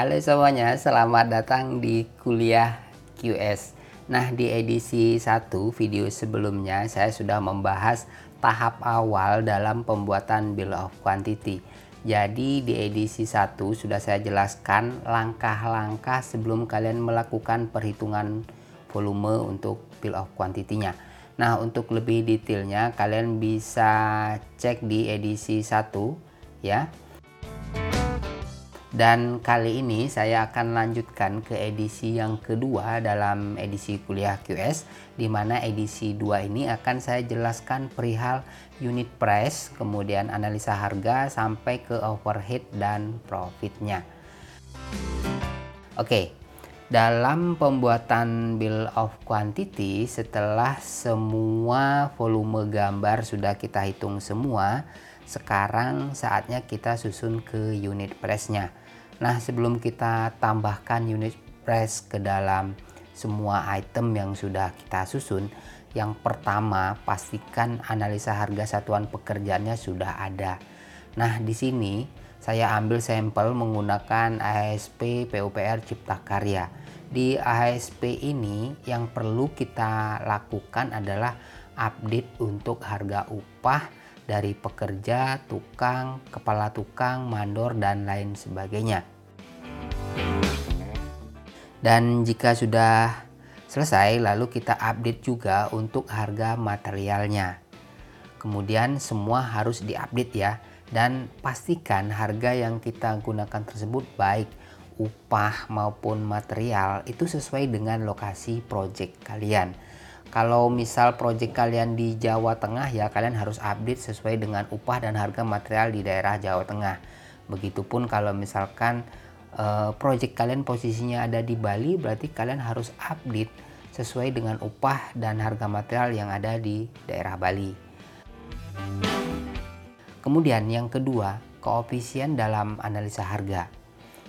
Halo semuanya, selamat datang di kuliah QS. Nah, di edisi 1 video sebelumnya saya sudah membahas tahap awal dalam pembuatan bill of quantity. Jadi di edisi 1 sudah saya jelaskan langkah-langkah sebelum kalian melakukan perhitungan volume untuk bill of quantity-nya. Nah, untuk lebih detailnya kalian bisa cek di edisi 1 ya. Dan kali ini saya akan lanjutkan ke edisi yang kedua dalam edisi kuliah QS di mana edisi 2 ini akan saya jelaskan perihal unit price, kemudian analisa harga sampai ke overhead dan profitnya. Oke, dalam pembuatan bill of quantity setelah semua volume gambar sudah kita hitung semua, sekarang saatnya kita susun ke unit price-nya. Nah, sebelum kita tambahkan unit price ke dalam semua item yang sudah kita susun, yang pertama pastikan analisa harga satuan pekerjaannya sudah ada. Nah, di sini saya ambil sampel menggunakan ASP PUPR Cipta Karya. Di ASP ini yang perlu kita lakukan adalah update untuk harga upah dari pekerja, tukang, kepala tukang, mandor, dan lain sebagainya. Dan jika sudah selesai, lalu kita update juga untuk harga materialnya. Kemudian semua harus diupdate ya, dan pastikan harga yang kita gunakan tersebut baik upah maupun material itu sesuai dengan lokasi project kalian kalau misal project kalian di Jawa Tengah ya kalian harus update sesuai dengan upah dan harga material di daerah Jawa Tengah. Begitupun kalau misalkan uh, project kalian posisinya ada di Bali berarti kalian harus update sesuai dengan upah dan harga material yang ada di daerah Bali. Kemudian yang kedua, koefisien dalam analisa harga.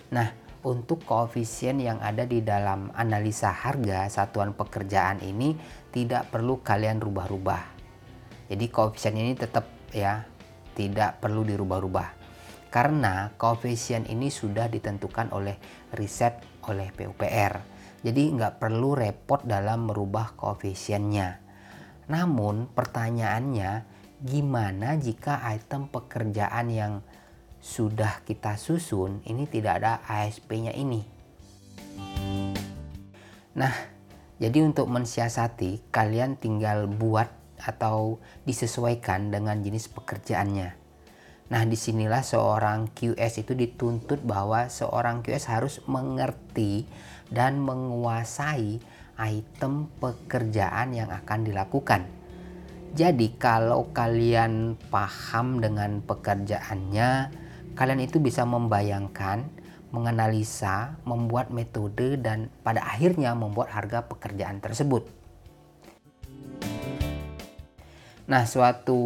Nah, untuk koefisien yang ada di dalam analisa harga satuan pekerjaan ini tidak perlu kalian rubah-rubah. Jadi koefisien ini tetap ya tidak perlu dirubah-rubah. Karena koefisien ini sudah ditentukan oleh riset oleh PUPR. Jadi nggak perlu repot dalam merubah koefisiennya. Namun pertanyaannya gimana jika item pekerjaan yang sudah kita susun ini tidak ada ASP-nya ini. Nah, jadi untuk mensiasati kalian tinggal buat atau disesuaikan dengan jenis pekerjaannya. Nah, di sinilah seorang QS itu dituntut bahwa seorang QS harus mengerti dan menguasai item pekerjaan yang akan dilakukan. Jadi, kalau kalian paham dengan pekerjaannya, kalian itu bisa membayangkan, menganalisa, membuat metode dan pada akhirnya membuat harga pekerjaan tersebut. Nah, suatu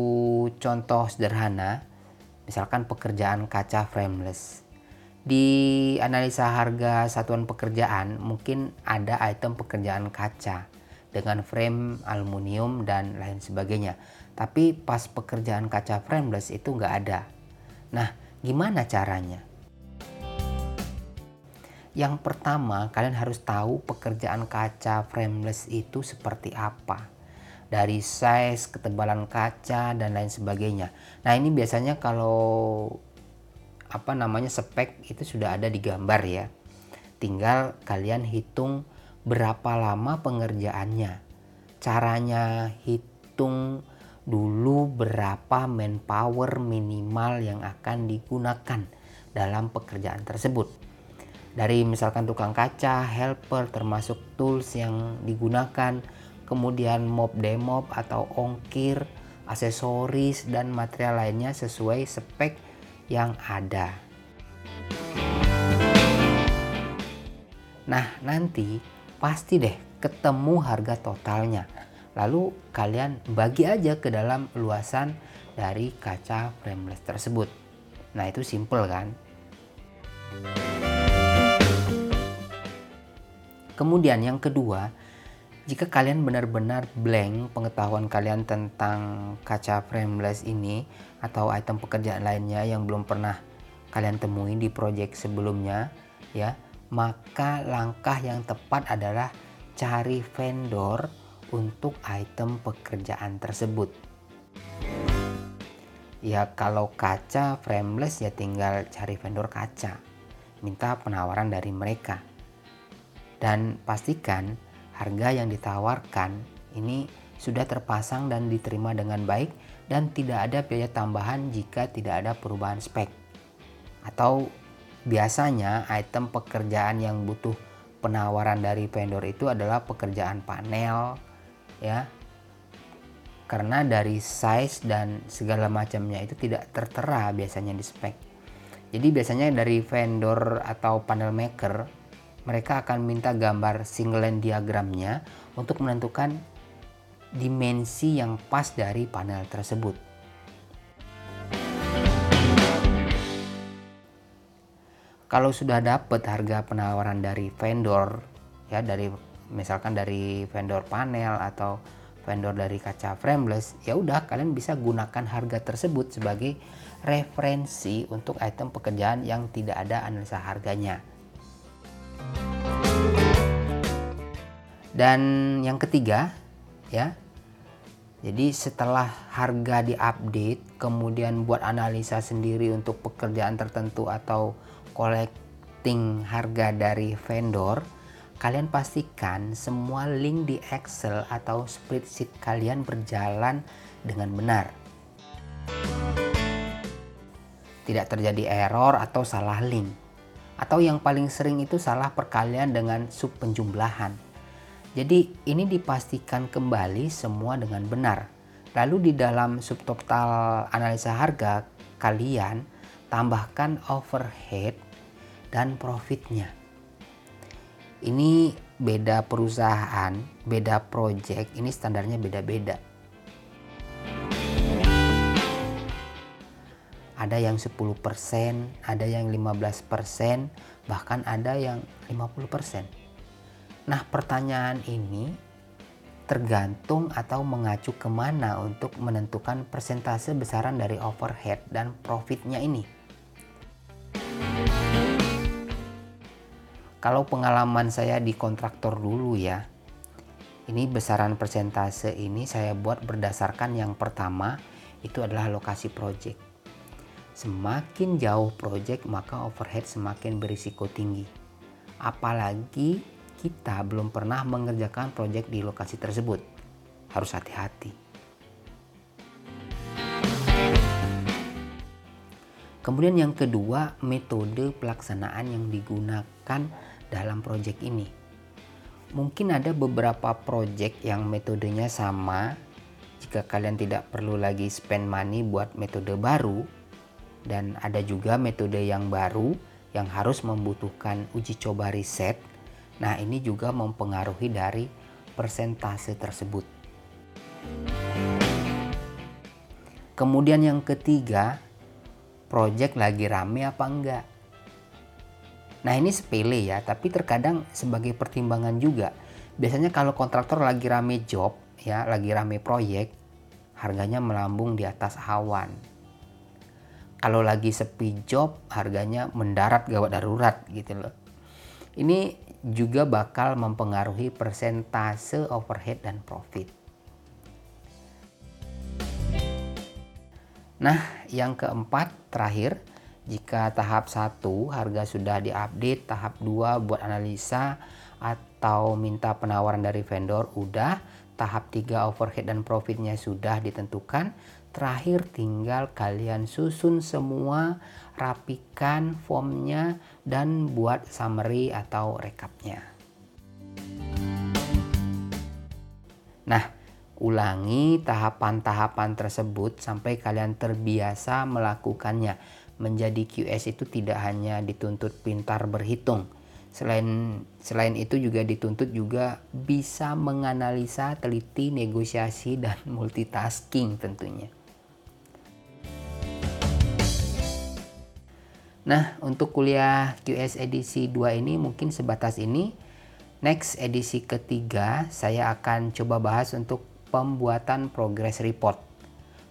contoh sederhana, misalkan pekerjaan kaca frameless. Di analisa harga satuan pekerjaan mungkin ada item pekerjaan kaca dengan frame aluminium dan lain sebagainya. Tapi pas pekerjaan kaca frameless itu nggak ada. Nah, Gimana caranya? Yang pertama, kalian harus tahu pekerjaan kaca frameless itu seperti apa. Dari size, ketebalan kaca, dan lain sebagainya. Nah, ini biasanya kalau apa namanya spek itu sudah ada di gambar ya. Tinggal kalian hitung berapa lama pengerjaannya. Caranya hitung dulu berapa manpower minimal yang akan digunakan dalam pekerjaan tersebut. Dari misalkan tukang kaca, helper, termasuk tools yang digunakan, kemudian mob demob atau ongkir, aksesoris, dan material lainnya sesuai spek yang ada. Nah, nanti pasti deh ketemu harga totalnya Lalu kalian bagi aja ke dalam luasan dari kaca frameless tersebut. Nah itu simple kan? Kemudian yang kedua, jika kalian benar-benar blank pengetahuan kalian tentang kaca frameless ini atau item pekerjaan lainnya yang belum pernah kalian temui di project sebelumnya, ya, maka langkah yang tepat adalah cari vendor untuk item pekerjaan tersebut. Ya kalau kaca frameless ya tinggal cari vendor kaca. Minta penawaran dari mereka. Dan pastikan harga yang ditawarkan ini sudah terpasang dan diterima dengan baik dan tidak ada biaya tambahan jika tidak ada perubahan spek. Atau biasanya item pekerjaan yang butuh penawaran dari vendor itu adalah pekerjaan panel ya. Karena dari size dan segala macamnya itu tidak tertera biasanya di spek. Jadi biasanya dari vendor atau panel maker mereka akan minta gambar single line diagramnya untuk menentukan dimensi yang pas dari panel tersebut. Kalau sudah dapat harga penawaran dari vendor, ya dari misalkan dari vendor panel atau vendor dari kaca frameless, ya udah kalian bisa gunakan harga tersebut sebagai referensi untuk item pekerjaan yang tidak ada analisa harganya. Dan yang ketiga, ya, jadi setelah harga diupdate, kemudian buat analisa sendiri untuk pekerjaan tertentu atau collecting harga dari vendor, kalian pastikan semua link di Excel atau spreadsheet kalian berjalan dengan benar. Tidak terjadi error atau salah link. Atau yang paling sering itu salah perkalian dengan sub penjumlahan jadi ini dipastikan kembali semua dengan benar. Lalu di dalam subtotal analisa harga kalian tambahkan overhead dan profitnya. Ini beda perusahaan, beda project, ini standarnya beda-beda. Ada yang 10%, ada yang 15%, bahkan ada yang 50%. Nah pertanyaan ini tergantung atau mengacu ke mana untuk menentukan persentase besaran dari overhead dan profitnya ini. Kalau pengalaman saya di kontraktor dulu ya, ini besaran persentase ini saya buat berdasarkan yang pertama itu adalah lokasi project. Semakin jauh project maka overhead semakin berisiko tinggi. Apalagi kita belum pernah mengerjakan proyek di lokasi tersebut. Harus hati-hati. Kemudian yang kedua, metode pelaksanaan yang digunakan dalam proyek ini. Mungkin ada beberapa proyek yang metodenya sama. Jika kalian tidak perlu lagi spend money buat metode baru, dan ada juga metode yang baru yang harus membutuhkan uji coba riset Nah, ini juga mempengaruhi dari persentase tersebut. Kemudian yang ketiga, project lagi rame apa enggak? Nah, ini sepele ya, tapi terkadang sebagai pertimbangan juga. Biasanya kalau kontraktor lagi rame job, ya, lagi rame proyek, harganya melambung di atas awan. Kalau lagi sepi job, harganya mendarat gawat darurat gitu loh. Ini juga bakal mempengaruhi persentase overhead dan profit. Nah, yang keempat terakhir, jika tahap 1 harga sudah diupdate, tahap 2 buat analisa atau minta penawaran dari vendor udah, tahap 3 overhead dan profitnya sudah ditentukan, terakhir tinggal kalian susun semua rapikan formnya dan buat summary atau rekapnya. Nah, ulangi tahapan-tahapan tersebut sampai kalian terbiasa melakukannya. Menjadi QS itu tidak hanya dituntut pintar berhitung. Selain selain itu juga dituntut juga bisa menganalisa, teliti, negosiasi dan multitasking tentunya. Nah, untuk kuliah QS edisi 2 ini mungkin sebatas ini. Next edisi ketiga, saya akan coba bahas untuk pembuatan progress report.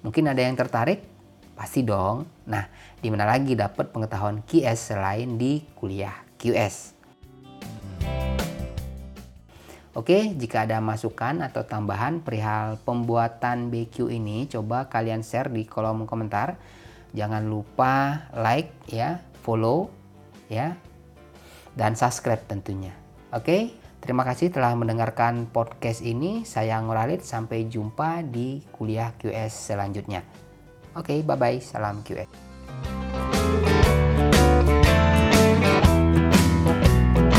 Mungkin ada yang tertarik? Pasti dong. Nah, di mana lagi dapat pengetahuan QS selain di kuliah QS. Oke, jika ada masukan atau tambahan perihal pembuatan BQ ini, coba kalian share di kolom komentar. Jangan lupa like ya, follow ya, dan subscribe tentunya. Oke, terima kasih telah mendengarkan podcast ini. Saya Nguralit, sampai jumpa di kuliah QS selanjutnya. Oke, bye-bye. Salam QS.